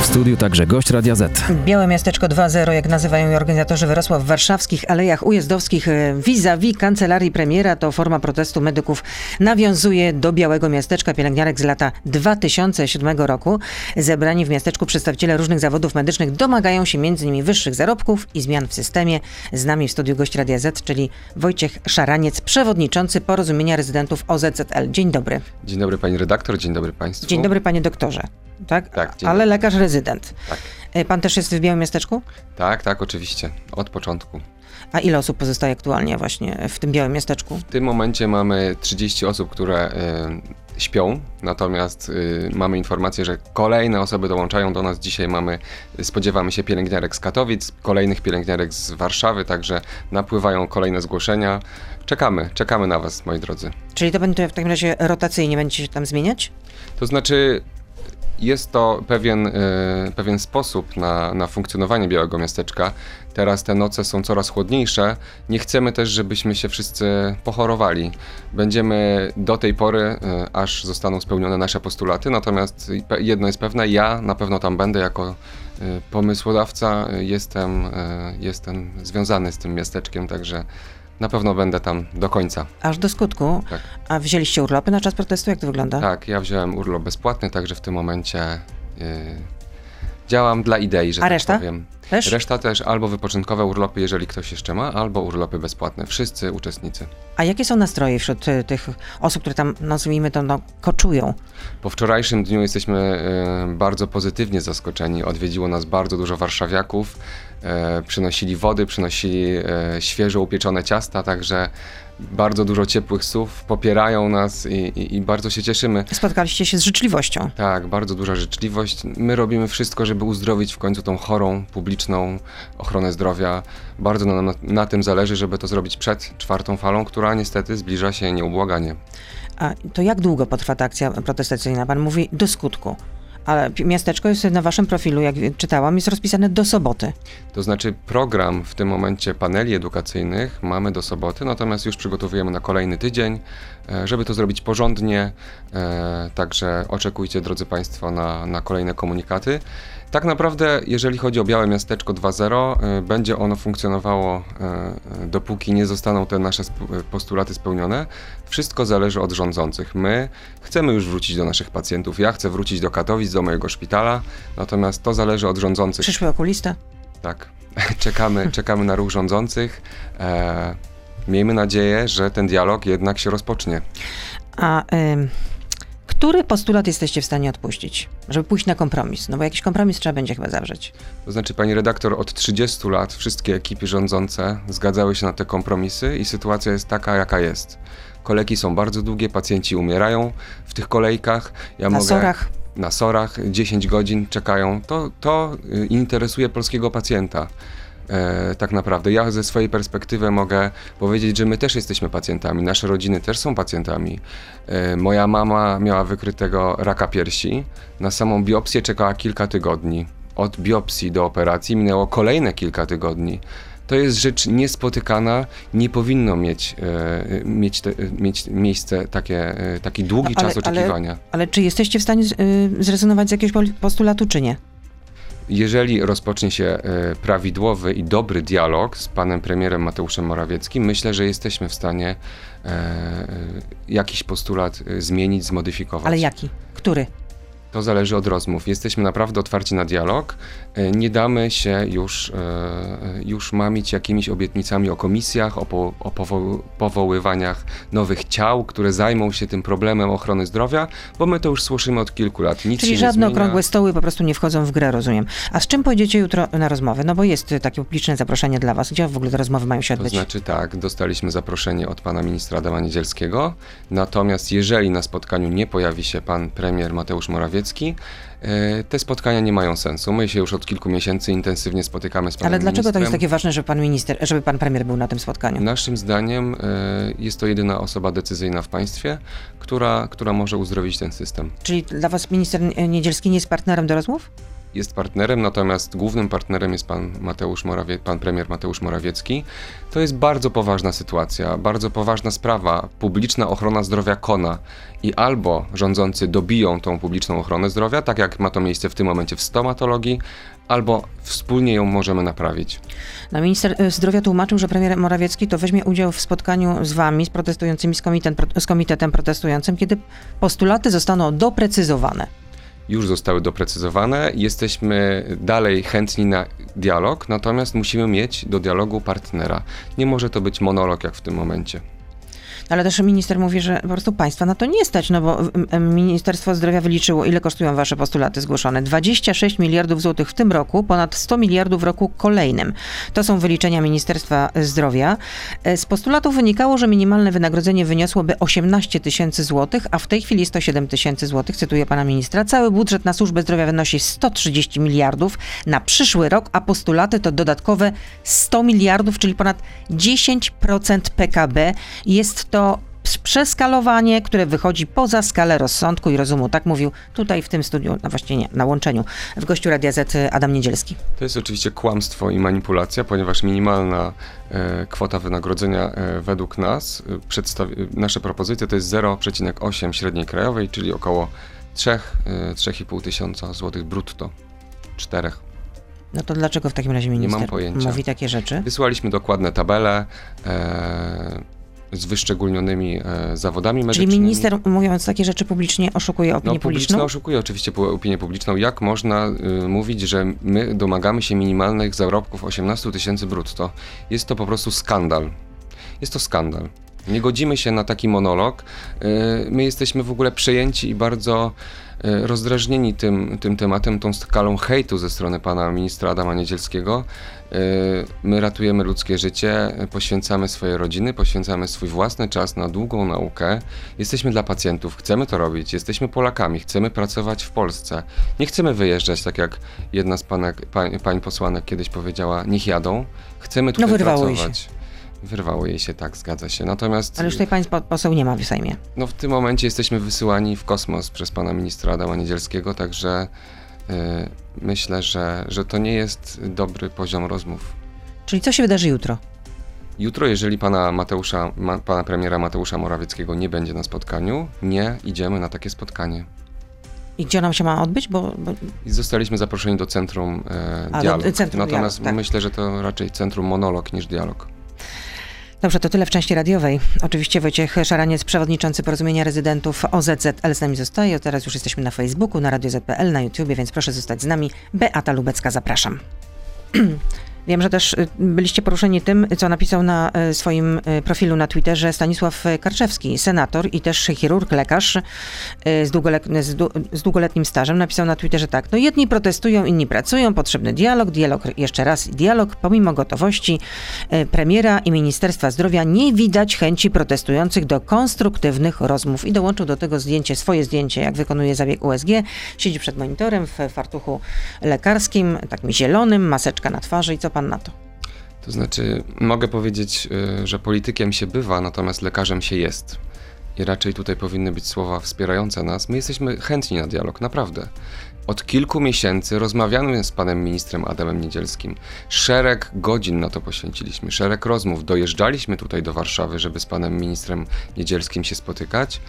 W studiu także gość Radia Z. Białe Miasteczko 2.0, jak nazywają je organizatorzy wyrosła w warszawskich Alejach Ujazdowskich e, vis-a-vis kancelarii premiera. To forma protestu medyków nawiązuje do Białego Miasteczka pielęgniarek z lata 2007 roku. Zebrani w miasteczku przedstawiciele różnych zawodów medycznych domagają się m.in. wyższych zarobków i zmian w systemie. Z nami w studiu gość Radia Z, czyli Wojciech Szaraniec, przewodniczący Porozumienia Rezydentów OZZL. Dzień dobry. Dzień dobry pani redaktor, dzień dobry państwu. Dzień dobry panie doktorze. Tak, Tak, dzień ale lekarz rezydent. Tak. E, Pan też jest w Białym Miasteczku? Tak, tak, oczywiście, od początku. A ile osób pozostaje aktualnie właśnie w tym Białym Miasteczku? W tym momencie mamy 30 osób, które y, śpią, natomiast y, mamy informację, że kolejne osoby dołączają do nas. Dzisiaj mamy, spodziewamy się pielęgniarek z Katowic, kolejnych pielęgniarek z Warszawy, także napływają kolejne zgłoszenia. Czekamy, czekamy na was, moi drodzy. Czyli to będzie w takim razie rotacyjnie będziecie się tam zmieniać? To znaczy, jest to pewien, e, pewien sposób na, na funkcjonowanie Białego Miasteczka. Teraz te noce są coraz chłodniejsze. Nie chcemy też, żebyśmy się wszyscy pochorowali. Będziemy do tej pory, e, aż zostaną spełnione nasze postulaty. Natomiast jedno jest pewne, ja na pewno tam będę jako e, pomysłodawca. Jestem, jestem związany z tym miasteczkiem, także na pewno będę tam do końca. Aż do skutku. Tak. A wzięliście urlopy na czas protestu? Jak to wygląda? Tak, ja wziąłem urlop bezpłatny, także w tym momencie y, działam dla idei, że A tak reszta? powiem. Też? Reszta też albo wypoczynkowe urlopy, jeżeli ktoś jeszcze ma, albo urlopy bezpłatne. Wszyscy uczestnicy. A jakie są nastroje wśród y, tych osób, które tam, nazwijmy to, no, koczują? Po wczorajszym dniu jesteśmy y, bardzo pozytywnie zaskoczeni. Odwiedziło nas bardzo dużo warszawiaków. E, przynosili wody, przynosili e, świeżo upieczone ciasta, także bardzo dużo ciepłych słów, popierają nas i, i, i bardzo się cieszymy. Spotkaliście się z życzliwością. Tak, bardzo duża życzliwość. My robimy wszystko, żeby uzdrowić w końcu tą chorą, publiczną ochronę zdrowia. Bardzo nam na, na tym zależy, żeby to zrobić przed czwartą falą, która niestety zbliża się nieubłaganie. A to jak długo potrwa ta akcja protestacyjna? Pan mówi do skutku. Ale miasteczko jest na waszym profilu, jak czytałam, jest rozpisane do soboty. To znaczy program w tym momencie paneli edukacyjnych mamy do soboty, natomiast już przygotowujemy na kolejny tydzień, e, żeby to zrobić porządnie. e, Także oczekujcie, drodzy Państwo, na, na kolejne komunikaty. Tak naprawdę, jeżeli chodzi o Białe Miasteczko 2.0, e, będzie ono funkcjonowało, e, dopóki nie zostaną te nasze postulaty spełnione. Wszystko zależy od rządzących. My chcemy już wrócić do naszych pacjentów. Ja chcę wrócić do Katowic, do mojego szpitala, natomiast to zależy od rządzących. Przyszły okulista? Tak, czekamy, czekamy na ruch rządzących. E, miejmy nadzieję, że ten dialog jednak się rozpocznie. A ym, który postulat jesteście w stanie odpuścić, żeby pójść na kompromis? No bo jakiś kompromis trzeba będzie chyba zawrzeć. To znaczy, pani redaktor, od 30 lat wszystkie ekipy rządzące zgadzały się na te kompromisy i sytuacja jest taka, jaka jest. Kolejki są bardzo długie, pacjenci umierają w tych kolejkach. Ja Na mogę, sorach? Na sorach 10 godzin czekają. To, to y, interesuje polskiego pacjenta. E, tak naprawdę. Ja ze swojej perspektywy mogę powiedzieć, że my też jesteśmy pacjentami, nasze rodziny też są pacjentami. E, moja mama miała wykrytego raka piersi, na samą biopsję czekała kilka tygodni. Od biopsji do operacji minęło kolejne kilka tygodni. To jest rzecz niespotykana, nie powinno mieć, e, mieć, te, mieć miejsce takie, e, taki długi No, ale- czas oczekiwania. Ale czy jesteście w stanie y, zrezygnować z jakiegoś postulatu, czy nie? Jeżeli rozpocznie się e, prawidłowy i dobry dialog z panem premierem Mateuszem Morawieckim, myślę, że jesteśmy w stanie e, e, jakiś postulat zmienić, zmodyfikować. Ale jaki? Który? To zależy od rozmów. Jesteśmy naprawdę otwarci na dialog. E, Nie damy się już, e, już mamić jakimiś obietnicami o komisjach, o, po, o powo- powoływaniach nowych ciał, które zajmą się tym problemem ochrony zdrowia, bo my to już słyszymy od kilku lat. Nic Czyli żadne okrągłe stoły po prostu nie wchodzą w grę, rozumiem. A z czym pojedziecie jutro na rozmowę? No bo jest takie publiczne zaproszenie dla was. Gdzie w ogóle te rozmowy mają się To odbyć? znaczy tak, dostaliśmy zaproszenie od pana ministra Adama Niedzielskiego, natomiast jeżeli na spotkaniu nie pojawi się pan premier Mateusz Morawiecki, e, te spotkania nie mają sensu. My się już od kilku miesięcy intensywnie spotykamy z panem Ale dlaczego to jest ministrem. takie ważne, żeby pan minister, żeby pan premier był na tym spotkaniu? Naszym zdaniem e, jest to jedyna osoba decyzyjna w państwie, która, która może uzdrowić ten system. Czyli dla was minister Niedzielski nie jest partnerem do rozmów? Jest partnerem, natomiast głównym partnerem jest pan Mateusz Morawie, pan premier Mateusz Morawiecki. To jest bardzo poważna sytuacja, bardzo poważna sprawa. Publiczna ochrona zdrowia kona i albo rządzący dobiją tą publiczną ochronę zdrowia, tak jak ma to miejsce w tym momencie w stomatologii, albo wspólnie ją możemy naprawić. No, minister e, zdrowia tłumaczył, że premier Morawiecki to weźmie udział w spotkaniu z wami, z protestującymi, z, komitet, z komitetem protestującym, kiedy postulaty zostaną doprecyzowane. Już zostały doprecyzowane. Jesteśmy dalej chętni na dialog, natomiast musimy mieć do dialogu partnera. Nie może to być monolog jak w tym momencie. Ale też minister mówi, że po prostu państwa na to nie stać, no bo Ministerstwo Zdrowia wyliczyło, ile kosztują wasze postulaty zgłoszone. 26 miliardów złotych w tym roku, ponad 100 miliardów w roku kolejnym. To są wyliczenia Ministerstwa Zdrowia. E, z postulatów wynikało, że minimalne wynagrodzenie wyniosłoby 18 tysięcy złotych, a w tej chwili 107 tysięcy złotych, cytuję pana ministra. Cały budżet na służbę zdrowia wynosi 130 miliardów na przyszły rok, a postulaty to dodatkowe 100 miliardów, czyli ponad 10% PKB. Jest to to przeskalowanie, które wychodzi poza skalę rozsądku i rozumu. Tak mówił tutaj w tym studiu, no właściwie nie, na łączeniu, w gościu Radia Z Adam Niedzielski. To jest oczywiście kłamstwo i manipulacja, ponieważ minimalna e, kwota wynagrodzenia e, według nas, e, nasze propozycje to jest 0,8 średniej krajowej, czyli około 3-3,5 e, tysiąca złotych brutto. 4. No to dlaczego w takim razie minister mówi takie rzeczy? Wysłaliśmy dokładne tabele. E, z wyszczególnionymi e, zawodami medycznymi. Czyli minister, mówiąc takie rzeczy publicznie, oszukuje opinię no, publiczną? oszukuje oczywiście opinię publiczną. Jak można y, mówić, że my domagamy się minimalnych zarobków 18 tysięcy brutto? Jest to po prostu skandal. Jest to skandal. Nie godzimy się na taki monolog. Y, my jesteśmy w ogóle przejęci i bardzo y, rozdrażnieni tym, tym tematem, tą skalą hejtu ze strony pana ministra Adama Niedzielskiego. Y, my ratujemy ludzkie życie, poświęcamy swoje rodziny, poświęcamy swój własny czas na długą naukę. Jesteśmy dla pacjentów, chcemy to robić, jesteśmy Polakami, chcemy pracować w Polsce. Nie chcemy wyjeżdżać, tak jak jedna z panek, pań, pań posłanek kiedyś powiedziała, niech jadą. Chcemy tutaj no, pracować. Się. Wyrwało jej się, tak, zgadza się. Natomiast. Ale już tej pani poseł nie ma w Sejmie. No w tym momencie jesteśmy wysyłani w kosmos przez pana ministra Adama Niedzielskiego, także yy, myślę, że, że to nie jest dobry poziom rozmów. Czyli co się wydarzy jutro? Jutro, jeżeli pana Mateusza, ma, pana premiera Mateusza Morawieckiego nie będzie na spotkaniu, nie idziemy na takie spotkanie. I gdzie nam się ma odbyć? Bo, bo... Zostaliśmy zaproszeni do centrum e, dialog. Centrum Natomiast dialog, tak. myślę, że to raczej centrum monolog niż dialog. Dobrze, to tyle w części radiowej. Oczywiście Wojciech Szaraniec, przewodniczący porozumienia rezydentów OZZL z nami zostaje. Teraz już jesteśmy na Facebooku, na Radio ZPL, na YouTubie, więc proszę zostać z nami. Beata Lubecka, zapraszam. Wiem, że też y, byliście poruszeni tym, co napisał na y, swoim y, profilu na Twitterze Stanisław Karczewski, senator i też chirurg, lekarz z, długoletni, z długoletnim stażem. Napisał na Twitterze tak, no jedni protestują, inni pracują, potrzebny dialog, dialog, jeszcze raz dialog. Pomimo gotowości premiera i Ministerstwa Zdrowia nie widać chęci protestujących do konstruktywnych rozmów. I dołączył do tego zdjęcie, swoje zdjęcie, jak wykonuje zabieg USG. Siedzi przed monitorem w fartuchu lekarskim, takim zielonym, maseczka na twarzy i co pan pan na to? To znaczy, mogę powiedzieć, y, że politykiem się bywa, natomiast lekarzem się jest. I raczej tutaj powinny być słowa wspierające nas. My jesteśmy chętni na dialog, naprawdę. Od kilku miesięcy rozmawiamy z panem ministrem Adamem Niedzielskim. Szereg godzin na to poświęciliśmy, szereg rozmów. Dojeżdżaliśmy tutaj do Warszawy, żeby z panem ministrem Niedzielskim się spotykać.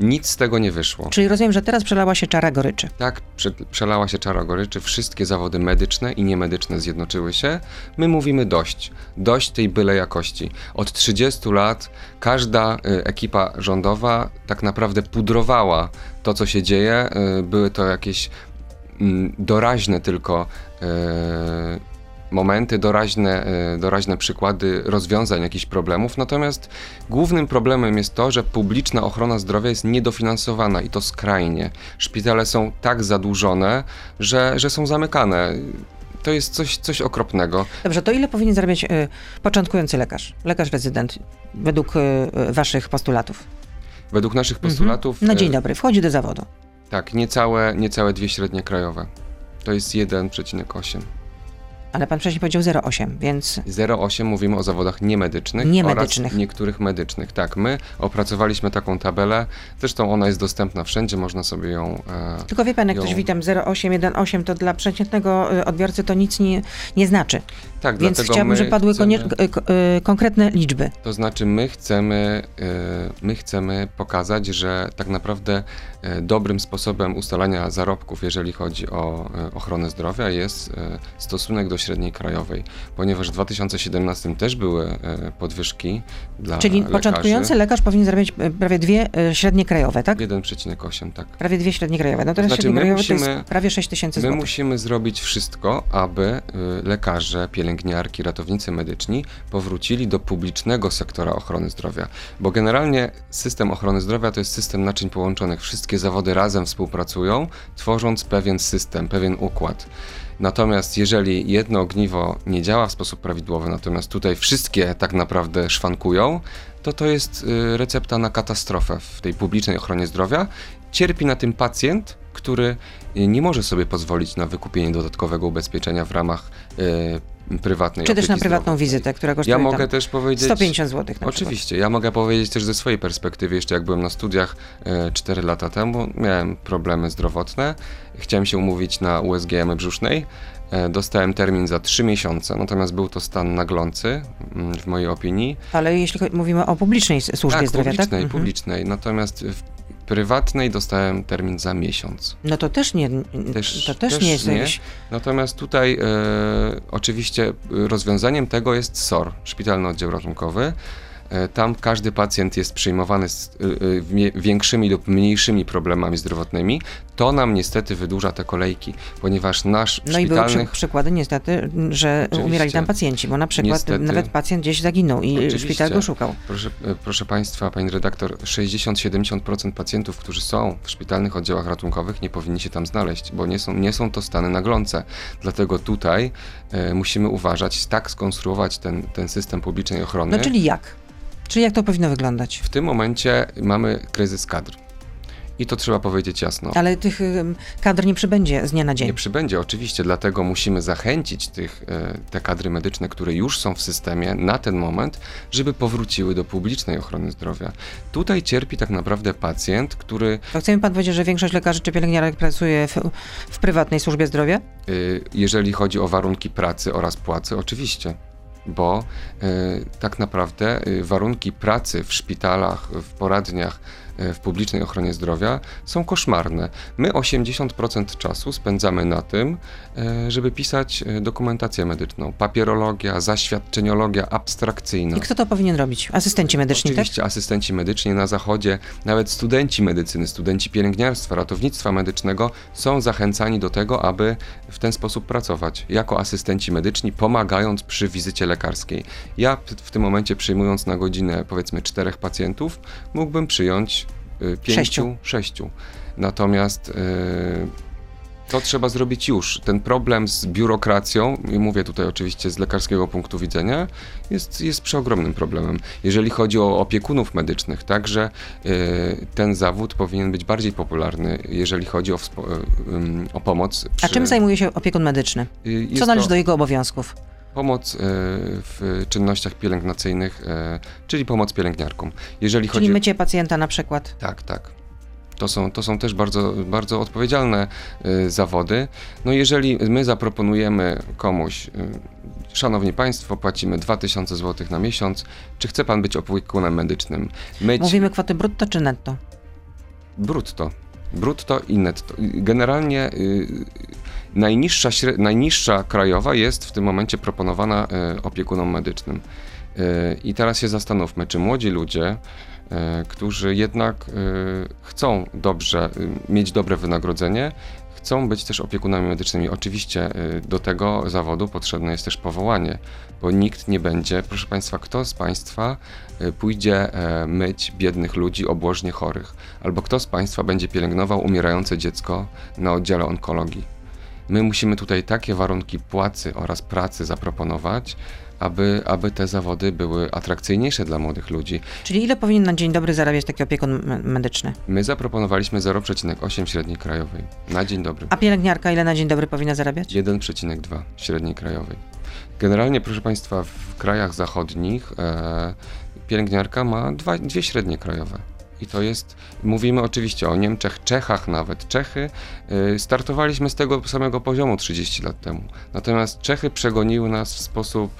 Nic z tego nie wyszło. Czyli rozumiem, że teraz przelała się czara goryczy. Tak, prze, przelała się czara goryczy. Wszystkie zawody medyczne i niemedyczne zjednoczyły się. My mówimy dość. Dość tej byle jakości. Od 30 lat każda y, ekipa rządowa tak naprawdę pudrowała to, co się dzieje. Y, były to jakieś y, doraźne tylko y, momenty, doraźne, e, doraźne przykłady rozwiązań jakichś problemów. Natomiast głównym problemem jest to, że publiczna ochrona zdrowia jest niedofinansowana i to skrajnie. Szpitale są tak zadłużone, że, że są zamykane. To jest coś, coś okropnego. Dobrze, to ile powinien zarabiać y, początkujący lekarz, lekarz rezydent, według y, waszych postulatów? Według naszych mhm. postulatów. Mhm. Na dzień dobry, wchodzi do zawodu. Tak, niecałe, niecałe dwie średnie krajowe. To jest 1,8. Ale pan wcześniej powiedział 0,8, więc 0,8 mówimy o zawodach niemedycznych, Niemedycznych. oraz niektórych medycznych. Tak, my opracowaliśmy taką tabelę, zresztą ona jest dostępna wszędzie, można sobie ją... E, tylko wie pan, jak ją- ktoś witam 0,8, 1,8, to dla przeciętnego y, odbiorcy to nic nie, nie znaczy. tak, Więc chciałabym, żeby padły chcemy- ko- y, konkretne liczby. To znaczy my chcemy, e, my chcemy pokazać, że tak naprawdę e, dobrym sposobem ustalania zarobków, jeżeli chodzi o e, ochronę zdrowia, jest e, stosunek do średniej krajowej, ponieważ w 2017 też były e, podwyżki dla Czyli lekarzy. początkujący lekarz powinien zarabiać prawie dwie średnie krajowe, tak? 1,8, tak. Prawie dwie średnie krajowe. No teraz znaczy, my to musimy- jest prawie 6 tysięcy My musimy zrobić wszystko, aby y, lekarze, pielęgniarki, ratownicy medyczni powrócili do publicznego sektora ochrony zdrowia. Bo generalnie system ochrony zdrowia to jest system naczyń połączonych. Wszystkie zawody razem współpracują, tworząc pewien system, pewien układ. Natomiast jeżeli jedno ogniwo nie działa w sposób prawidłowy, natomiast tutaj wszystkie tak naprawdę szwankują, to to jest y, recepta na katastrofę w tej publicznej ochronie zdrowia. Cierpi na tym pacjent, który y, nie może sobie pozwolić na wykupienie dodatkowego ubezpieczenia w ramach y, prywatnej Czy też na prywatną wizytę, która kosztuje Ja mogę też powiedzieć... 150 zł na Oczywiście, ja mogę powiedzieć też ze swojej perspektywy, jeszcze jak byłem na studiach e, 4 lata temu, miałem problemy zdrowotne, chciałem się umówić na USG jamy brzusznej, e, dostałem termin za 3 miesiące, natomiast był to stan naglący, mm, w mojej opinii. przykład. Ale jeśli mówimy o publicznej służbie tak, zdrowia, publicznej, tak? Publicznej, natomiast w prywatnej dostałem termin za miesiąc. No to też nie, Też- to też, też nie jest nie. jakiś... Natomiast tutaj e, oczywiście rozwiązaniem tego jest SOR, Szpitalny Oddział Ratunkowy. E, Tam każdy pacjent jest przyjmowany z e, e, większymi lub mniejszymi problemami zdrowotnymi. To nam niestety wydłuża te kolejki, ponieważ nasz No i były przy, przykłady niestety, że Oczywiście. umierali tam pacjenci, bo na przykład Niestety. nawet pacjent gdzieś zaginął i Oczywiście. szpital go szukał. Proszę, proszę Państwa, Pani redaktor, 60-70% pacjentów, którzy są w szpitalnych oddziałach ratunkowych, nie powinni się tam znaleźć, bo nie są, nie są to stany naglące. Dlatego tutaj e, musimy uważać, tak skonstruować ten, ten system publicznej ochrony. No czyli jak? Czyli jak to powinno wyglądać? W tym momencie mamy kryzys kadr. I to trzeba powiedzieć jasno. Ale tych kadr nie przybędzie z dnia na dzień. Nie przybędzie oczywiście, dlatego musimy zachęcić tych, e, te kadry medyczne, które już są w systemie na ten moment, żeby powróciły do publicznej ochrony zdrowia. Tutaj cierpi tak naprawdę pacjent, który To chce mi pan powiedzieć, że większość lekarzy czy pielęgniarek pracuje w, w prywatnej służbie zdrowia? y, jeżeli chodzi o warunki pracy oraz płacy, oczywiście. Bo y, tak naprawdę y, warunki pracy w szpitalach, w poradniach, w publicznej ochronie zdrowia są koszmarne. My 80% czasu spędzamy na tym, y, żeby pisać y, dokumentację medyczną. Papierologia, zaświadczeniologia abstrakcyjna. I kto to powinien robić? Asystenci medyczni, tak? Oczywiście asystenci medyczni na zachodzie, nawet studenci medycyny, studenci pielęgniarstwa, ratownictwa medycznego są zachęcani do tego, aby w ten sposób pracować jako asystenci medyczni, pomagając przy wizycie lekarskiej. Ja w tym momencie przyjmując na godzinę powiedzmy czterech pacjentów, mógłbym przyjąć pięciu, Sześciu. sześciu. Natomiast y, to trzeba zrobić już. Ten problem z biurokracją, i mówię tutaj oczywiście z lekarskiego punktu widzenia, jest, jest przeogromnym problemem. Jeżeli chodzi o opiekunów medycznych, także y, ten zawód powinien być bardziej popularny, jeżeli chodzi o, y, o pomoc. A przy- czym zajmuje się opiekun medyczny? y, Co należy to do jego obowiązków? Pomoc y, w czynnościach pielęgnacyjnych, y, czyli pomoc pielęgniarkom. Jeżeli Czyli chodzi mycie pacjenta na przykład. tak, tak. To są, to są też bardzo, bardzo odpowiedzialne y, zawody. No jeżeli my zaproponujemy komuś, y, szanowni państwo, płacimy 2000 zł na miesiąc, czy chce pan być opiekunem medycznym? Myć Mówimy kwoty brutto czy netto? brutto. Brutto i netto. Generalnie y, najniższa, najniższa krajowa jest w tym momencie proponowana y, opiekunom medycznym. Y, I teraz się zastanówmy, czy młodzi ludzie, y, którzy jednak chcą dobrze, y, mieć dobre wynagrodzenie, chcą być też opiekunami medycznymi. Oczywiście do tego zawodu potrzebne jest też powołanie, bo nikt nie będzie, proszę Państwa, kto z Państwa pójdzie e, myć biednych ludzi obłożnie chorych, albo kto z Państwa będzie pielęgnował umierające dziecko na oddziale onkologii. My musimy tutaj takie warunki płacy oraz pracy zaproponować, aby, aby te zawody były atrakcyjniejsze dla młodych ludzi. Czyli ile powinien na dzień dobry zarabiać taki opiekun medyczny? My zaproponowaliśmy 0,8 średniej krajowej na dzień dobry. A pielęgniarka ile na dzień dobry powinna zarabiać? 1,2 średniej krajowej. Generalnie, proszę Państwa, w krajach zachodnich e, pielęgniarka ma dwa, dwie średnie krajowe. I to jest, mówimy oczywiście o Niemczech, Czechach nawet. Czechy y, startowaliśmy z tego samego poziomu 30 lat temu. Natomiast Czechy przegoniły nas w sposób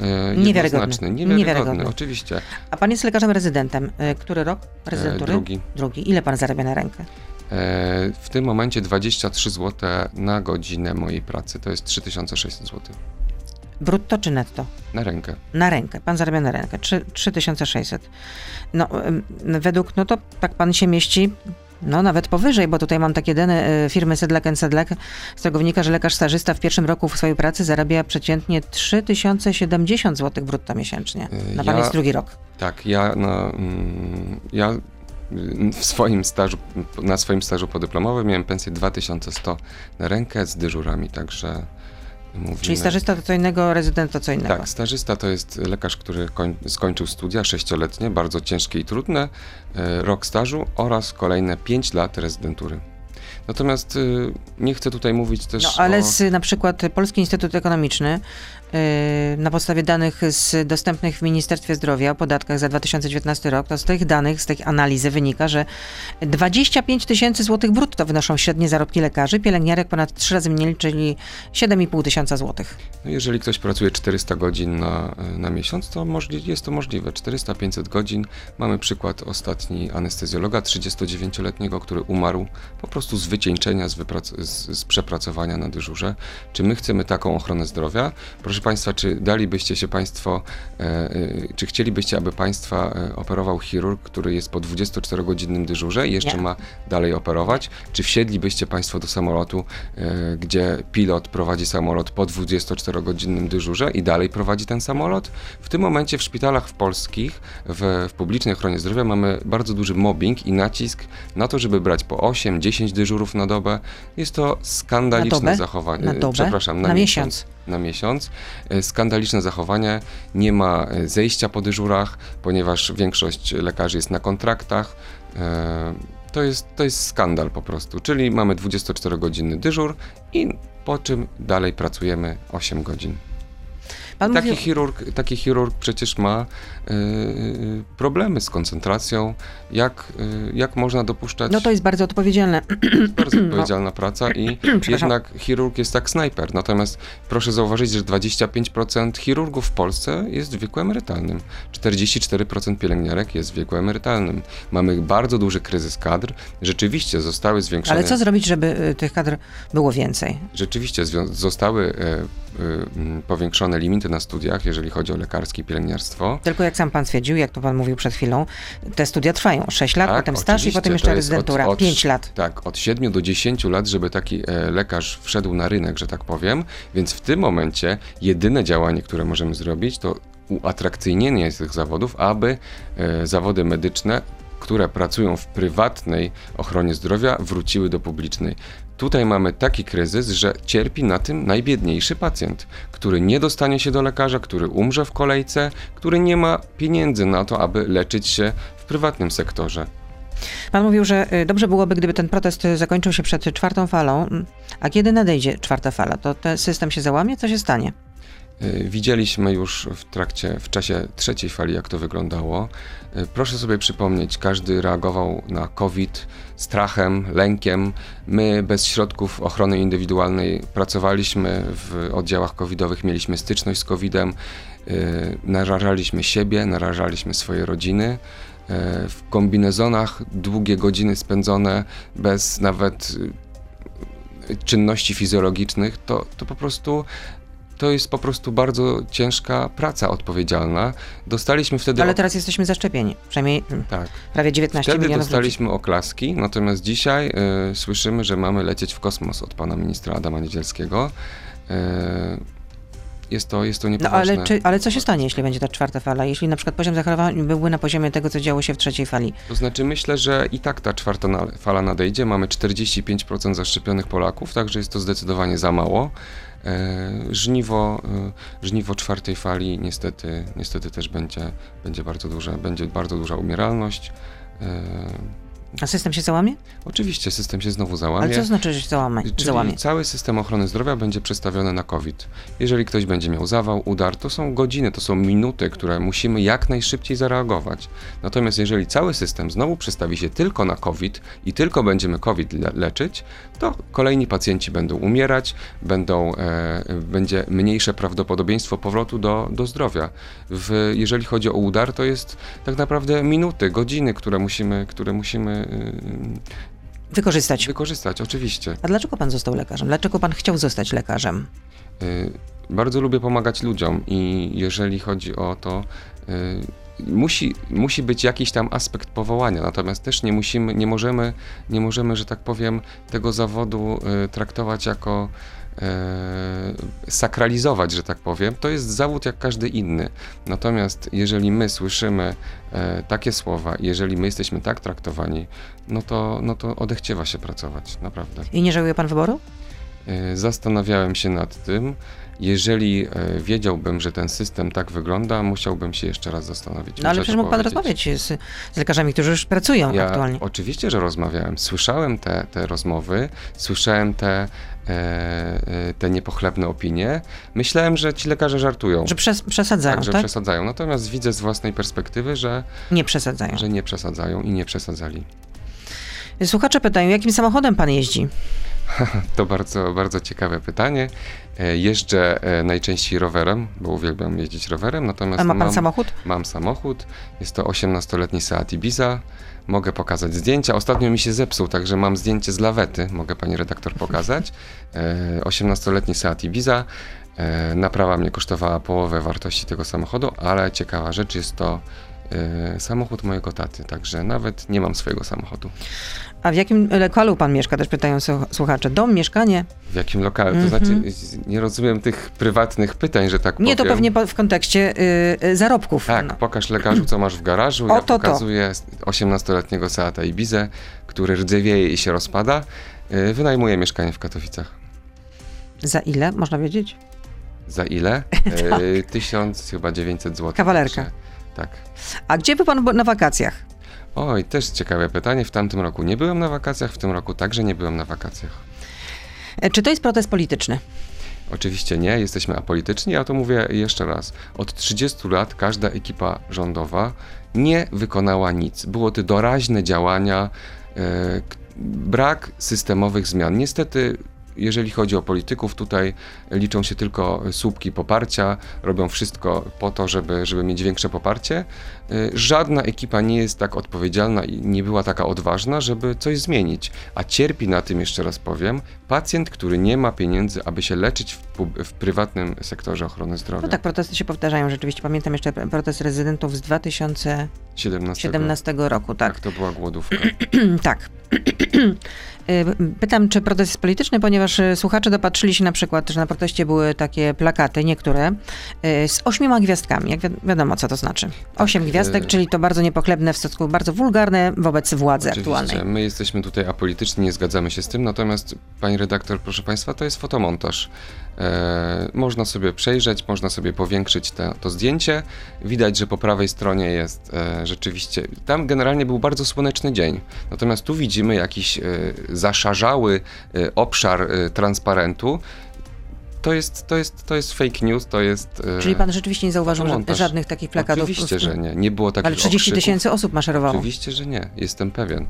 y, Niewiarygodny. Niewiarygodny. Niewiarygodny. Oczywiście. A pan jest lekarzem rezydentem. Y, Który rok rezydentury? Drugi. Drugi. Ile pan zarabia na rękę? E, w tym momencie 23 zł na godzinę mojej pracy. To jest 3600 zł. Brutto czy netto? Na rękę. Na rękę. Pan zarabia na rękę. Trzy- 3600. No, według, no to tak pan się mieści, no nawet powyżej, bo tutaj mam takie dane y, firmy Sedlak Sedlak, z tego wynika, że lekarz stażysta w pierwszym roku w swojej pracy zarabia przeciętnie 3070 zł brutto miesięcznie. Y, Na pan ja- jest drugi rok. Tak, ja mm, ja y, w swoim stażu, na swoim stażu podyplomowym miałem pensję 2100 na rękę z dyżurami, także mówimy... Czyli stażysta to co innego, rezydent to co innego. Tak, stażysta to jest lekarz, który koń, skończył studia sześcioletnie, bardzo ciężkie i trudne, e, rok stażu oraz kolejne 5 lat rezydentury. Natomiast y, nie chcę tutaj mówić też No, ale o... z, na przykład Polski Instytut Ekonomiczny na podstawie danych z dostępnych w Ministerstwie Zdrowia o podatkach za 2019 rok, to z tych danych, z tej analizy wynika, że 25 tysięcy złotych brutto wynoszą średnie zarobki lekarzy, pielęgniarek ponad 3 razy mniej, czyli 7,5 tysiąca złotych. No jeżeli ktoś pracuje 400 godzin na, na miesiąc, to możli, jest to możliwe. 400-500 godzin. Mamy przykład ostatni anestezjologa 39-letniego, który umarł po prostu z wycieńczenia, z, z, z przepracowania na dyżurze. Czy my chcemy taką ochronę zdrowia? Proszę Państwa, czy dalibyście się Państwo, e, e, czy chcielibyście, aby Państwa e, operował chirurg, który jest po 24-godzinnym dyżurze i jeszcze Nie. ma dalej operować? Czy wsiedlibyście Państwo do samolotu, gdzie pilot prowadzi samolot po 24-godzinnym dyżurze i dalej prowadzi ten samolot? W tym momencie w szpitalach w polskich, w, w publicznej ochronie zdrowia mamy bardzo duży mobbing i nacisk na to, żeby brać po 8-10 dyżurów na dobę. Jest to skandaliczne dobę? zachowanie. Na dobę? Przepraszam, na, Na miesiąc. miesiąc. Na miesiąc. E, Skandaliczne zachowanie. Nie ma e, zejścia po dyżurach, ponieważ większość lekarzy jest na kontraktach. E, To jest, to jest skandal po prostu. Czyli mamy 24-godzinny dyżur i po czym dalej pracujemy 8 godzin. Pan Taki mówił, chirurg, taki chirurg przecież ma y, y, problemy z koncentracją. Jak, y, jak można dopuszczać no to jest bardzo odpowiedzialne. bardzo odpowiedzialna praca i jednak chirurg jest jak snajper. Natomiast proszę zauważyć, że 25% chirurgów w Polsce jest w wieku emerytalnym. 44% pielęgniarek jest w wieku emerytalnym. Mamy bardzo duży kryzys kadr. Rzeczywiście zostały zwiększone... Ale co zrobić, żeby tych kadr było więcej? Rzeczywiście zostały e, e, powiększone limity na studiach, jeżeli chodzi o lekarskie i pielęgniarstwo. Tylko jak sam pan stwierdził, jak to pan mówił przed chwilą, te studia trwają 6 lat, Tak, potem staż i potem jeszcze rezydentura, od- od 5 lat. Tak, od 7 do 10 lat, żeby taki e, lekarz wszedł na rynek, że tak powiem. Więc w tym momencie jedyne działanie, które możemy zrobić, to uatrakcyjnienie tych zawodów, aby e, zawody medyczne, które pracują w prywatnej ochronie zdrowia, wróciły do publicznej. Tutaj mamy taki kryzys, że cierpi na tym najbiedniejszy pacjent, który nie dostanie się do lekarza, który umrze w kolejce, który nie ma pieniędzy na to, aby leczyć się w prywatnym sektorze. Pan mówił, że y, dobrze byłoby, gdyby ten protest y, zakończył się przed czwartą falą. Mm, A kiedy nadejdzie czwarta fala, to ten system się załamie? Co się stanie? Y, Widzieliśmy już w trakcie, w czasie trzeciej fali, jak to wyglądało. Y, Proszę sobie przypomnieć, każdy reagował na COVID strachem, lękiem. My bez środków ochrony indywidualnej pracowaliśmy w oddziałach covidowych, mieliśmy styczność z COVIDem, y, narażaliśmy siebie, narażaliśmy swoje rodziny. W kombinezonach długie godziny spędzone bez nawet czynności fizjologicznych, to, to po prostu to jest po prostu bardzo ciężka praca odpowiedzialna. Dostaliśmy wtedy. Ale teraz jesteśmy zaszczepieni. Przynajmniej mm, Tak. prawie 19 Wtedy milionów ludzi. dostaliśmy oklaski, natomiast dzisiaj y, słyszymy, że mamy lecieć w kosmos od pana ministra Adama Niedzielskiego. Y, jest to, jest to No niepoważne. ale, czy, ale co się stanie, jeśli będzie ta czwarta fala? Jeśli na przykład poziom zachorowań byłby na poziomie tego, co działo się w trzeciej fali? To znaczy myślę, że i tak ta czwarta fala nadejdzie. Mamy 45% zaszczepionych Polaków, także jest to zdecydowanie za mało. E, żniwo, e, żniwo czwartej fali niestety, niestety też będzie, będzie bardzo duże, będzie bardzo duża umieralność. A system się załamie? Oczywiście system się znowu załamie. Ale co znaczy, że się załamie? Czyli załamie? cały system ochrony zdrowia będzie przestawiony na COVID. Jeżeli ktoś będzie miał zawał, udar, to są godziny, to są minuty, które musimy jak najszybciej zareagować. Natomiast jeżeli cały system znowu przestawi się tylko na COVID i tylko będziemy COVID le leczyć, to kolejni pacjenci będą umierać, będą, e, będzie mniejsze prawdopodobieństwo powrotu do, do zdrowia. W, jeżeli chodzi o udar, to jest tak naprawdę minuty, godziny, które musimy, które musimy Wykorzystać. wykorzystać, oczywiście. A dlaczego pan został lekarzem? Dlaczego pan chciał zostać lekarzem? Y, Bardzo lubię pomagać ludziom i jeżeli chodzi o to, y, musi, musi być jakiś tam aspekt powołania, natomiast też nie musimy, nie możemy, nie możemy, że tak powiem, tego zawodu y, traktować jako y, sakralizować, że tak powiem. To jest zawód jak każdy inny. Natomiast jeżeli my słyszymy e, takie słowa, jeżeli my jesteśmy tak traktowani, no to, no to odechciewa się pracować, naprawdę. I nie żałuje pan wyboru? E, Zastanawiałem się nad tym. Jeżeli e, wiedziałbym, że ten system tak wygląda, musiałbym się jeszcze raz zastanowić. No ale przecież mógł pan rozmawiać z, z lekarzami, którzy już pracują Ja aktualnie. oczywiście, że rozmawiałem. Słyszałem te, te rozmowy, słyszałem te, e, e, te niepochlebne opinie. Myślałem, że ci lekarze żartują. Że przes przesadzają, tak, że tak? przesadzają. Natomiast widzę z własnej perspektywy, że, Nie przesadzają. że nie przesadzają i nie przesadzali. Słuchacze pytają, jakim samochodem pan jeździ? To bardzo, bardzo ciekawe pytanie. E, Jeżdżę e, najczęściej rowerem, bo uwielbiam jeździć rowerem, natomiast A ma pan mam, samochód? mam samochód. Jest to 18-letni Seat Ibiza. Mogę pokazać zdjęcia. Ostatnio mi się zepsuł, także mam zdjęcie z lawety. Mogę pani redaktor pokazać. E, 18-letni Seat Ibiza. E, Naprawa mnie kosztowała połowę wartości tego samochodu, ale ciekawa rzecz jest to e, samochód mojego taty, także nawet nie mam swojego samochodu. A w jakim lokalu pan mieszka? Też pytają słu- słuchacze. Dom, mieszkanie? W jakim lokalu? To znaczy, nie rozumiem tych prywatnych pytań, że tak Mhm. Nie, to powiem. pewnie w kontekście y, y, zarobków. Tak, No. pokaż lekarzu, co masz w garażu. O, Ja to to. pokazuję 18-letniego Seata Ibizę, który rdzewieje i się rozpada. Yy, Wynajmuję mieszkanie w Katowicach. Za ile, można wiedzieć? Za ile? Yy, 1000 chyba 900 zł. Tak. Kawalerka. Tak. A gdzie był pan bo- na wakacjach? Oj, też ciekawe pytanie. W tamtym roku nie byłem na wakacjach, w tym roku także nie byłem na wakacjach. E, Czy to jest protest polityczny? Oczywiście nie, jesteśmy apolityczni, ja to mówię jeszcze raz. Od 30 lat każda ekipa rządowa nie wykonała nic. Było to doraźne działania, k- brak systemowych zmian. Niestety, jeżeli chodzi o polityków, tutaj liczą się tylko słupki poparcia, robią wszystko po to, żeby, żeby mieć większe poparcie. E, Żadna ekipa nie jest tak odpowiedzialna i nie była taka odważna, żeby coś zmienić. A cierpi na tym, jeszcze raz powiem, pacjent, który nie ma pieniędzy, aby się leczyć w, w prywatnym sektorze ochrony zdrowia. No tak, protesty się powtarzają rzeczywiście. Pamiętam jeszcze protest rezydentów z 2017 17. roku, tak. Tak, to była głodówka. tak. Y, Pytam, czy protest jest polityczny, ponieważ y, słuchacze dopatrzyli się na przykład, że na proteście były takie plakaty, niektóre, y, z ośmioma gwiazdkami. Jak wi- wiadomo, co to znaczy. Osiem gwiazdek, y- czyli to bardzo niepochlebne, w stosunku bardzo wulgarne wobec władzy aktualnej. Oczywiście, my jesteśmy tutaj apolityczni, nie zgadzamy się z tym, natomiast pani redaktor, proszę państwa, to jest fotomontaż. E, można sobie przejrzeć, można sobie powiększyć te, to zdjęcie. Widać, że po prawej stronie jest e, rzeczywiście, tam generalnie był bardzo słoneczny dzień, natomiast tu widzimy jakiś e, zaszarzały e, obszar e, transparentu. To jest, to, jest, to jest fake news, to jest... Czyli pan rzeczywiście nie zauważył ża- fotomontaż. żadnych takich plakatów? Oczywiście, że nie. Nie było takich Ale 30 okrzyków. tysięcy osób maszerowało. Oczywiście, że nie. Jestem pewien.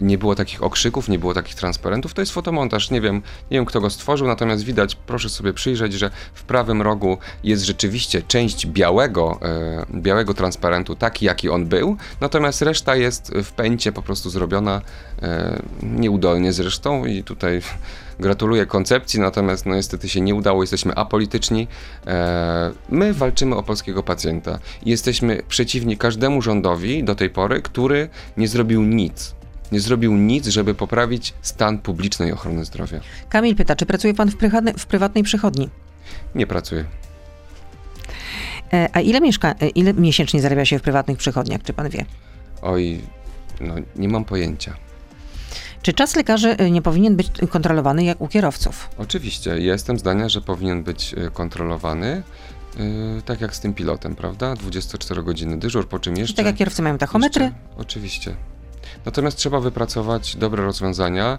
Nie było takich okrzyków, nie było takich transparentów. To jest fotomontaż. Nie wiem, nie wiem kto go stworzył, natomiast widać, proszę sobie przyjrzeć, że w prawym rogu jest rzeczywiście część białego, e, białego transparentu, taki jaki on był, natomiast reszta jest w pęcie po prostu zrobiona e, nieudolnie zresztą i tutaj gratuluję koncepcji, natomiast no niestety się nie udało, jesteśmy apolityczni. E, my walczymy o polskiego pacjenta jesteśmy przeciwni każdemu rządowi do tej pory, który nie zrobił nic. Nie zrobił nic, żeby poprawić stan publicznej ochrony zdrowia. Kamil pyta, czy pracuje pan w, prywatnej- w prywatnej przychodni? Nie pracuje. E, A ile, mieszka- e, ile miesięcznie zarabia się w prywatnych przychodniach, czy pan wie? Oj, no nie mam pojęcia. Czy czas lekarzy y, nie powinien być kontrolowany jak u kierowców? Oczywiście, jestem zdania, że powinien być y, kontrolowany, y, tak jak z tym pilotem, prawda? 24-godzinny dyżur, po czym jeszcze... Tak jak kierowcy mają tachometry? Jeszcze, oczywiście. Natomiast trzeba wypracować dobre rozwiązania,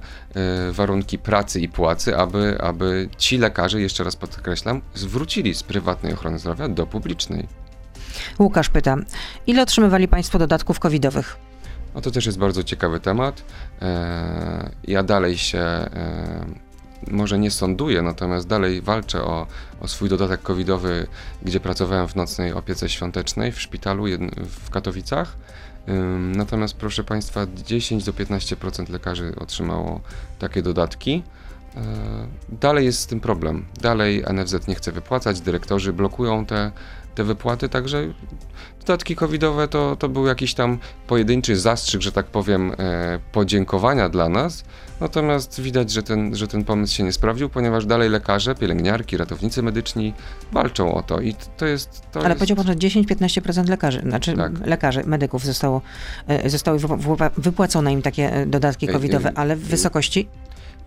y, warunki pracy i płacy, aby, aby ci lekarze, jeszcze raz podkreślam, zwrócili z prywatnej ochrony zdrowia do publicznej. Łukasz pyta, ile otrzymywali Państwo dodatków covidowych? No to też jest bardzo ciekawy temat. E, Ja dalej się e, może nie sąduję, natomiast dalej walczę o, o swój dodatek covidowy, gdzie pracowałem w nocnej opiece świątecznej w szpitalu w Katowicach. Natomiast proszę Państwa, 10 do 15% lekarzy otrzymało takie dodatki. E, Dalej jest z tym problem. Dalej NFZ nie chce wypłacać, dyrektorzy blokują te, te wypłaty, także dodatki covidowe to, to był jakiś tam pojedynczy zastrzyk, że tak powiem, e, podziękowania dla nas. Natomiast widać, że ten, że ten pomysł się nie sprawdził, ponieważ dalej lekarze, pielęgniarki, ratownicy medyczni walczą o to i to jest... To Ale jest... powiedział pan, że 10-15% lekarzy, znaczy Tak. lekarzy, medyków zostało, e, zostały wyp- wyp- wypłacone im takie e, dodatki covidowe, ale w wysokości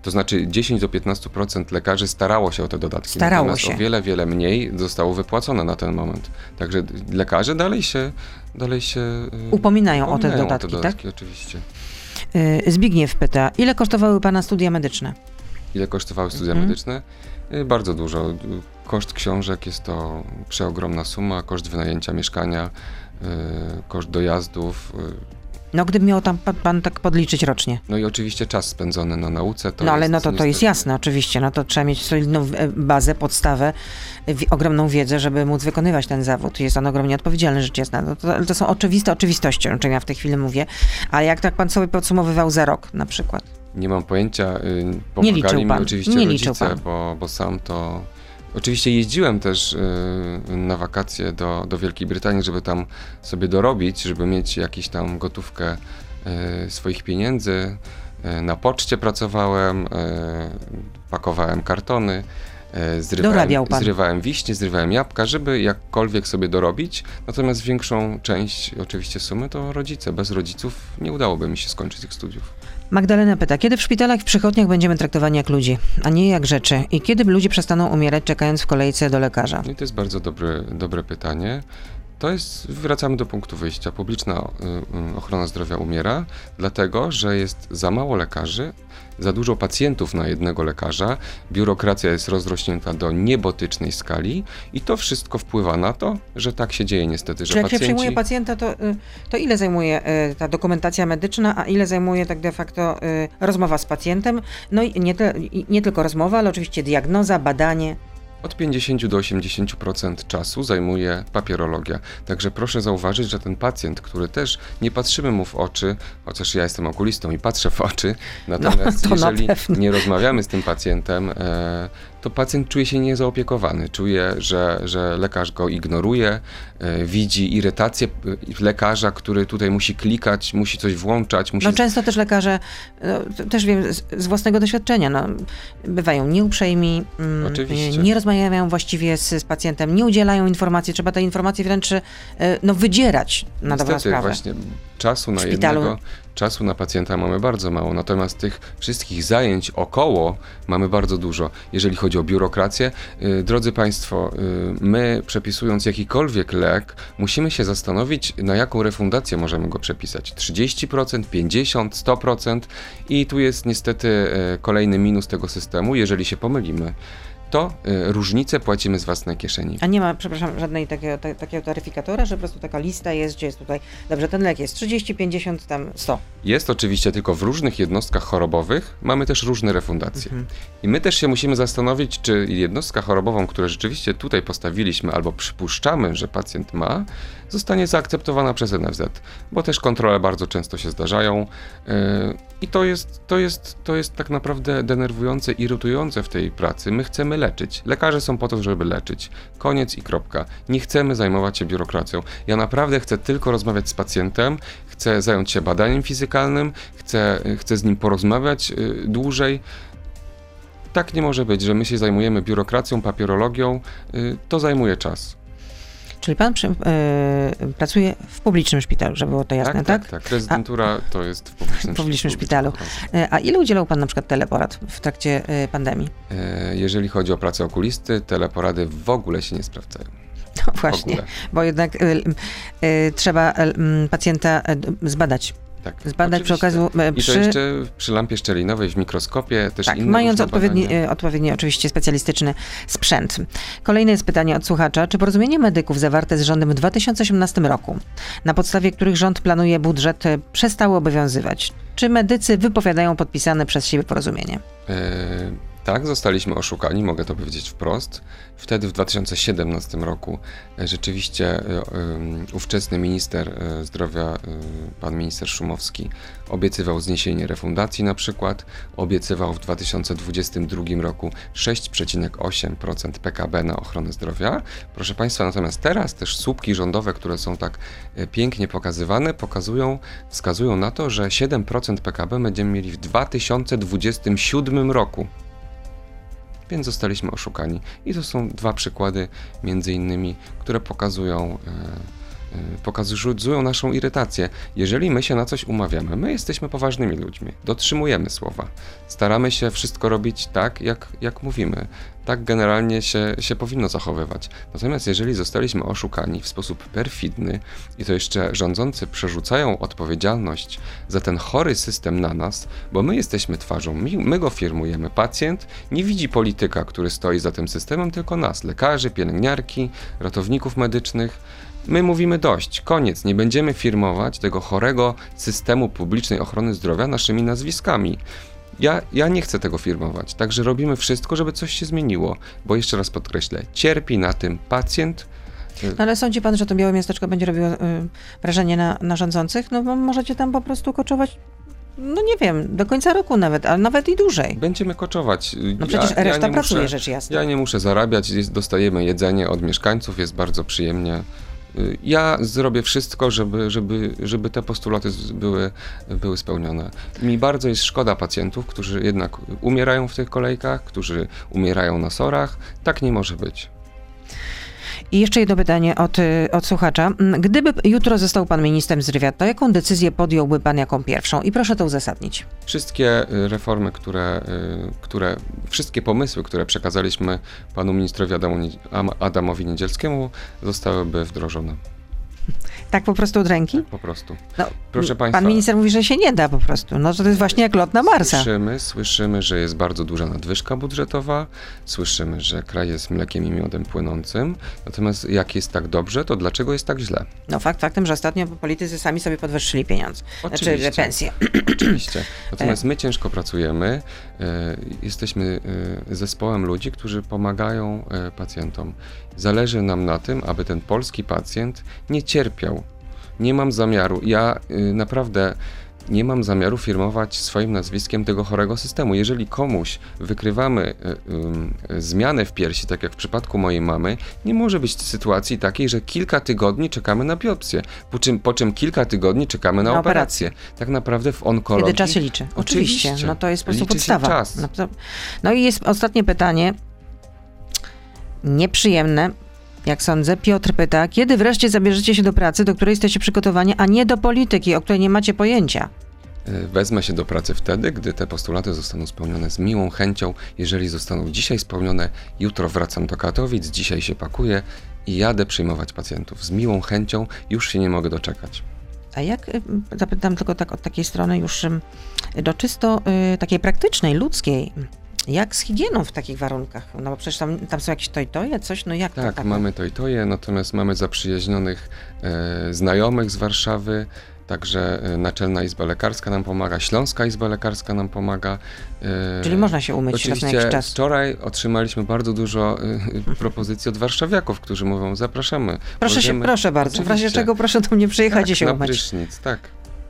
To znaczy 10 do 15% lekarzy starało się o te dodatki. Starało natomiast się. o wiele, wiele mniej zostało wypłacone na ten moment. Także lekarze dalej się dalej się y, upominają o te upominają dodatki, tak? dodatki, oczywiście. E, Zbigniew pyta, ile kosztowały pana studia medyczne? Ile kosztowały studia Mhm. medyczne? Y, Bardzo dużo. Y, Koszt książek jest to przeogromna suma, koszt wynajęcia mieszkania, y, koszt dojazdów, y, No gdyby miał tam pan, pan tak podliczyć rocznie. no i oczywiście czas spędzony na nauce. To no ale no to, to jest jasne, oczywiście. No to trzeba mieć solidną e, bazę, podstawę, e, ogromną wiedzę, żeby móc wykonywać ten zawód. Jest on ogromnie odpowiedzialny, rzecz jasna. No to, ale to są oczywiste oczywistości, o czym ja w tej chwili mówię. Ale jak tak pan sobie podsumowywał za rok na przykład? Nie mam pojęcia. y, Nie Pomagali liczył mi pan. oczywiście Nie rodzice. Bo, bo sam to. Oczywiście jeździłem też y, na wakacje do, do Wielkiej Brytanii, żeby tam sobie dorobić, żeby mieć jakąś tam gotówkę y, swoich pieniędzy. Y, Na poczcie pracowałem, pakowałem kartony. Zrywałem, zrywałem wiśnie, zrywałem jabłka, żeby jakkolwiek sobie dorobić. Natomiast większą część oczywiście sumy to rodzice. Bez rodziców nie udałoby mi się skończyć tych studiów. Magdalena pyta, kiedy w szpitalach i przychodniach będziemy traktowani jak ludzi, a nie jak rzeczy? I kiedy ludzie przestaną umierać czekając w kolejce do lekarza? No i to jest bardzo dobre, dobre pytanie. To jest, wracamy do punktu wyjścia. Publiczna y, y, ochrona zdrowia umiera, dlatego że jest za mało lekarzy, za dużo pacjentów na jednego lekarza, biurokracja jest rozrośnięta do niebotycznej skali i to wszystko wpływa na to, że tak się dzieje niestety, że Czy jak się przyjmuje pacjenta, to, y, to ile zajmuje y, ta dokumentacja medyczna, a ile zajmuje tak de facto y, rozmowa z pacjentem? No i nie, nie tylko rozmowa, ale oczywiście diagnoza, badanie. Od 50 do 80% czasu zajmuje papierologia. Także proszę zauważyć, że ten pacjent, który też nie patrzymy mu w oczy, chociaż ja jestem okulistą i patrzę w oczy, natomiast to na jeżeli pewno. nie rozmawiamy z tym pacjentem, e, to pacjent czuje się niezaopiekowany. Czuje, że, że lekarz go ignoruje, e, widzi irytację e, lekarza, który tutaj musi klikać, musi coś włączać, musi No często też lekarze, no, też wiem z, własnego doświadczenia, no, bywają nieuprzejmi, mm, Oczywiście. nie rozmawiają właściwie z, z pacjentem, nie udzielają informacji, trzeba te informacje wręcz y, no, wydzierać na dobrą Niestety sprawę. właśnie czasu na szpitalu. jednego, czasu na pacjenta mamy bardzo mało, natomiast tych wszystkich zajęć około mamy bardzo dużo. Jeżeli chodzi o biurokrację, yy, drodzy Państwo, yy, my przepisując jakikolwiek lek, musimy się zastanowić, na jaką refundację możemy go przepisać. 30%, 50%, 100% i tu jest niestety yy, kolejny minus tego systemu, jeżeli się pomylimy. To yy, różnicę płacimy z własnej kieszeni. A nie ma, przepraszam, żadnej takiego, ta, takiego taryfikatora, że po prostu taka lista jest, gdzie jest tutaj, dobrze, ten lek jest 30, 50, tam 100. Jest oczywiście tylko w różnych jednostkach chorobowych, mamy też różne refundacje. Mhm. I my też się musimy zastanowić, czy jednostka chorobową, którą rzeczywiście tutaj postawiliśmy albo przypuszczamy, że pacjent ma, zostanie zaakceptowana przez NFZ, bo też kontrole bardzo często się zdarzają. yy, I to jest, to, jest, to jest tak naprawdę denerwujące, irytujące w tej pracy. My chcemy leczyć. Lekarze są po to, żeby leczyć. Koniec i kropka. Nie chcemy zajmować się biurokracją. Ja naprawdę chcę tylko rozmawiać z pacjentem, chcę zająć się badaniem fizykalnym, chcę, chcę z nim porozmawiać yy, dłużej. Tak nie może być, że my się zajmujemy biurokracją, papierologią. yy, To zajmuje czas. Czyli pan przy, yy, pracuje w publicznym szpitalu, żeby było to jasne, tak? tak, tak. Rezydentura to jest w publicznym, publicznym szpitalu. Yy, A ile udzielał pan na przykład teleporad w trakcie yy, pandemii? E, Jeżeli chodzi o pracę okulisty, teleporady w ogóle się nie sprawdzają. No właśnie, bo jednak y, y, trzeba y, pacjenta zbadać. Tak, Zbadać przy okazji y, I to przy... jeszcze przy lampie szczelinowej, w mikroskopie, też Tak, inne mając odpowiedni, badania. y, odpowiedni oczywiście specjalistyczny sprzęt. Kolejne jest pytanie od słuchacza. Czy porozumienie medyków zawarte z rządem w 2018 roku, na podstawie których rząd planuje budżet, y, przestało obowiązywać? Czy medycy wypowiadają podpisane przez siebie porozumienie? E, tak, zostaliśmy oszukani, mogę to powiedzieć wprost. Wtedy w 2017 roku e, rzeczywiście e, em, ówczesny minister e, zdrowia, e, pan minister Szumowski, obiecywał zniesienie refundacji na przykład, obiecywał w 2022 roku 6,8% PKB na ochronę zdrowia. Proszę Państwa, natomiast teraz też słupki rządowe, które są tak e, pięknie pokazywane, pokazują, wskazują na to, że 7% PKB będziemy mieli w 2027 roku. Więc zostaliśmy oszukani. I to są dwa przykłady, między innymi, które pokazują, e, pokazują naszą irytację. Jeżeli my się na coś umawiamy, my jesteśmy poważnymi ludźmi, dotrzymujemy słowa, staramy się wszystko robić tak, jak, jak mówimy. Tak generalnie się, się powinno zachowywać. Natomiast jeżeli zostaliśmy oszukani w sposób perfidny i to jeszcze rządzący przerzucają odpowiedzialność za ten chory system na nas, bo my jesteśmy twarzą, my, my go firmujemy. Pacjent nie widzi polityka, który stoi za tym systemem, tylko nas, lekarzy, pielęgniarki, ratowników medycznych. My mówimy dość, koniec, nie będziemy firmować tego chorego systemu publicznej ochrony zdrowia naszymi nazwiskami. Ja, ja nie chcę tego firmować, także robimy wszystko, żeby coś się zmieniło, bo jeszcze raz podkreślę, cierpi na tym pacjent, No ale sądzi pan, że to białe miasteczko będzie robiło y, wrażenie na, na rządzących? No bo możecie tam po prostu koczować, no nie wiem, do końca roku nawet, ale nawet i dłużej. będziemy koczować. No przecież ja, reszta nie pracuje, muszę, rzecz jasna. Ja nie muszę zarabiać, dostajemy jedzenie od mieszkańców, jest bardzo przyjemnie. Y, Ja zrobię wszystko, żeby, żeby, żeby te postulaty były, były spełnione. Mi bardzo jest szkoda pacjentów, którzy jednak umierają w tych kolejkach, którzy umierają na sorach. Tak nie może być. I jeszcze jedno pytanie od, y, od słuchacza. Mm, Gdyby jutro został pan ministrem zdrowia, to jaką decyzję podjąłby pan jaką pierwszą? I proszę to uzasadnić. Wszystkie y, reformy, które, y, które, wszystkie pomysły, które przekazaliśmy panu ministrowi Adamowi Niedzielskiemu, zostałyby wdrożone. Tak po prostu od ręki? Po prostu. No, Proszę Pan państwa- minister mówi, że się nie da po prostu. No to jest właśnie jak lot na Marsa. Słyszymy, słyszymy, że jest bardzo duża nadwyżka budżetowa, słyszymy, że kraj jest mlekiem i miodem płynącym. Natomiast jak jest tak dobrze, to dlaczego jest tak źle? No fakt faktem, że ostatnio politycy sami sobie podwyższyli pieniądze. Znaczy Oczywiście. pensje. Oczywiście. Natomiast my ciężko pracujemy. e, Jesteśmy e, zespołem ludzi, którzy pomagają e, pacjentom. Zależy nam na tym, aby ten polski pacjent nie cierpiał. Nie mam zamiaru. Ja y, naprawdę nie mam zamiaru firmować swoim nazwiskiem tego chorego systemu. Jeżeli komuś wykrywamy y, y, zmianę w piersi, tak jak w przypadku mojej mamy, nie może być sytuacji takiej, że kilka tygodni czekamy na biopsję, po czym, po czym kilka tygodni czekamy na, Na operację. Tak naprawdę w onkologii... Kiedy czas się liczy. Oczywiście. Oczywiście. No to jest po prostu Liczy podstawa. czas. No, no i jest ostatnie pytanie. Nieprzyjemne. Jak sądzę, Piotr pyta, kiedy wreszcie zabierzecie się do pracy, do której jesteście przygotowani, a nie do polityki, o której nie macie pojęcia? Y, Wezmę się do pracy wtedy, gdy te postulaty zostaną spełnione z miłą chęcią. Jeżeli zostaną dzisiaj spełnione, jutro wracam do Katowic, dzisiaj się pakuję i jadę przyjmować pacjentów. Z miłą chęcią już się nie mogę doczekać. A jak, y, zapytam tylko tak od takiej strony już do czysto y, takiej praktycznej, ludzkiej, jak z higieną w takich warunkach? No bo przecież tam, tam są jakieś tojtoje, coś, no jak to Tak, tak? mamy to i to je, natomiast mamy zaprzyjaźnionych e, znajomych z Warszawy, także e, Naczelna Izba Lekarska nam pomaga, Śląska Izba Lekarska nam pomaga. e, Czyli można się umyć raz na Oczywiście jakiś czas. wczoraj otrzymaliśmy bardzo dużo e, propozycji od warszawiaków, którzy mówią zapraszamy. Proszę się, możemy- proszę bardzo. W razie Oczywiście. czego proszę do mnie przyjechać i tak, się na umyć. prysznic, tak.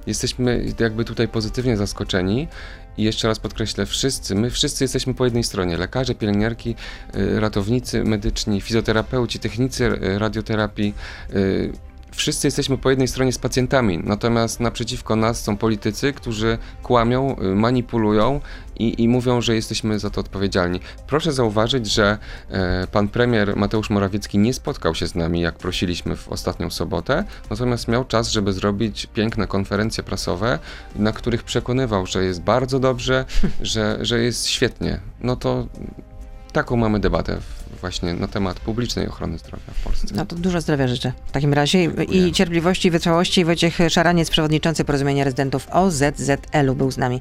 Jesteśmy jakby tutaj pozytywnie zaskoczeni i jeszcze raz podkreślę, wszyscy, my wszyscy jesteśmy po jednej stronie. Lekarze, pielęgniarki, y, ratownicy medyczni, fizjoterapeuci, technicy y, radioterapii. y, Wszyscy jesteśmy po jednej stronie z pacjentami, natomiast naprzeciwko nas są politycy, którzy kłamią, manipulują i, i mówią, że jesteśmy za to odpowiedzialni. Proszę zauważyć, że e, pan premier Mateusz Morawiecki nie spotkał się z nami, jak prosiliśmy w ostatnią sobotę, natomiast miał czas, żeby zrobić piękne konferencje prasowe, na których przekonywał, że jest bardzo dobrze, że, że jest świetnie. No to taką mamy debatę właśnie na temat publicznej ochrony zdrowia w Polsce. No to dużo zdrowia życzę w takim razie Dziękuję. i cierpliwości i wytrwałości. Wojciech Szaraniec, przewodniczący Porozumienia Rezydentów OZZL-u był z nami.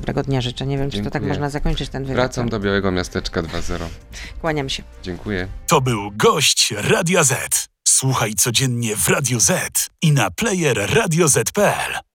Dobrego dnia życzę. Nie wiem, czy to tak Dziękuję. można zakończyć ten wywiad. Wracam do Białego Miasteczka 2.0. Kłaniam się. Dziękuję. To był gość Radia Z. Słuchaj codziennie w Radio Z i na player radioz.pl.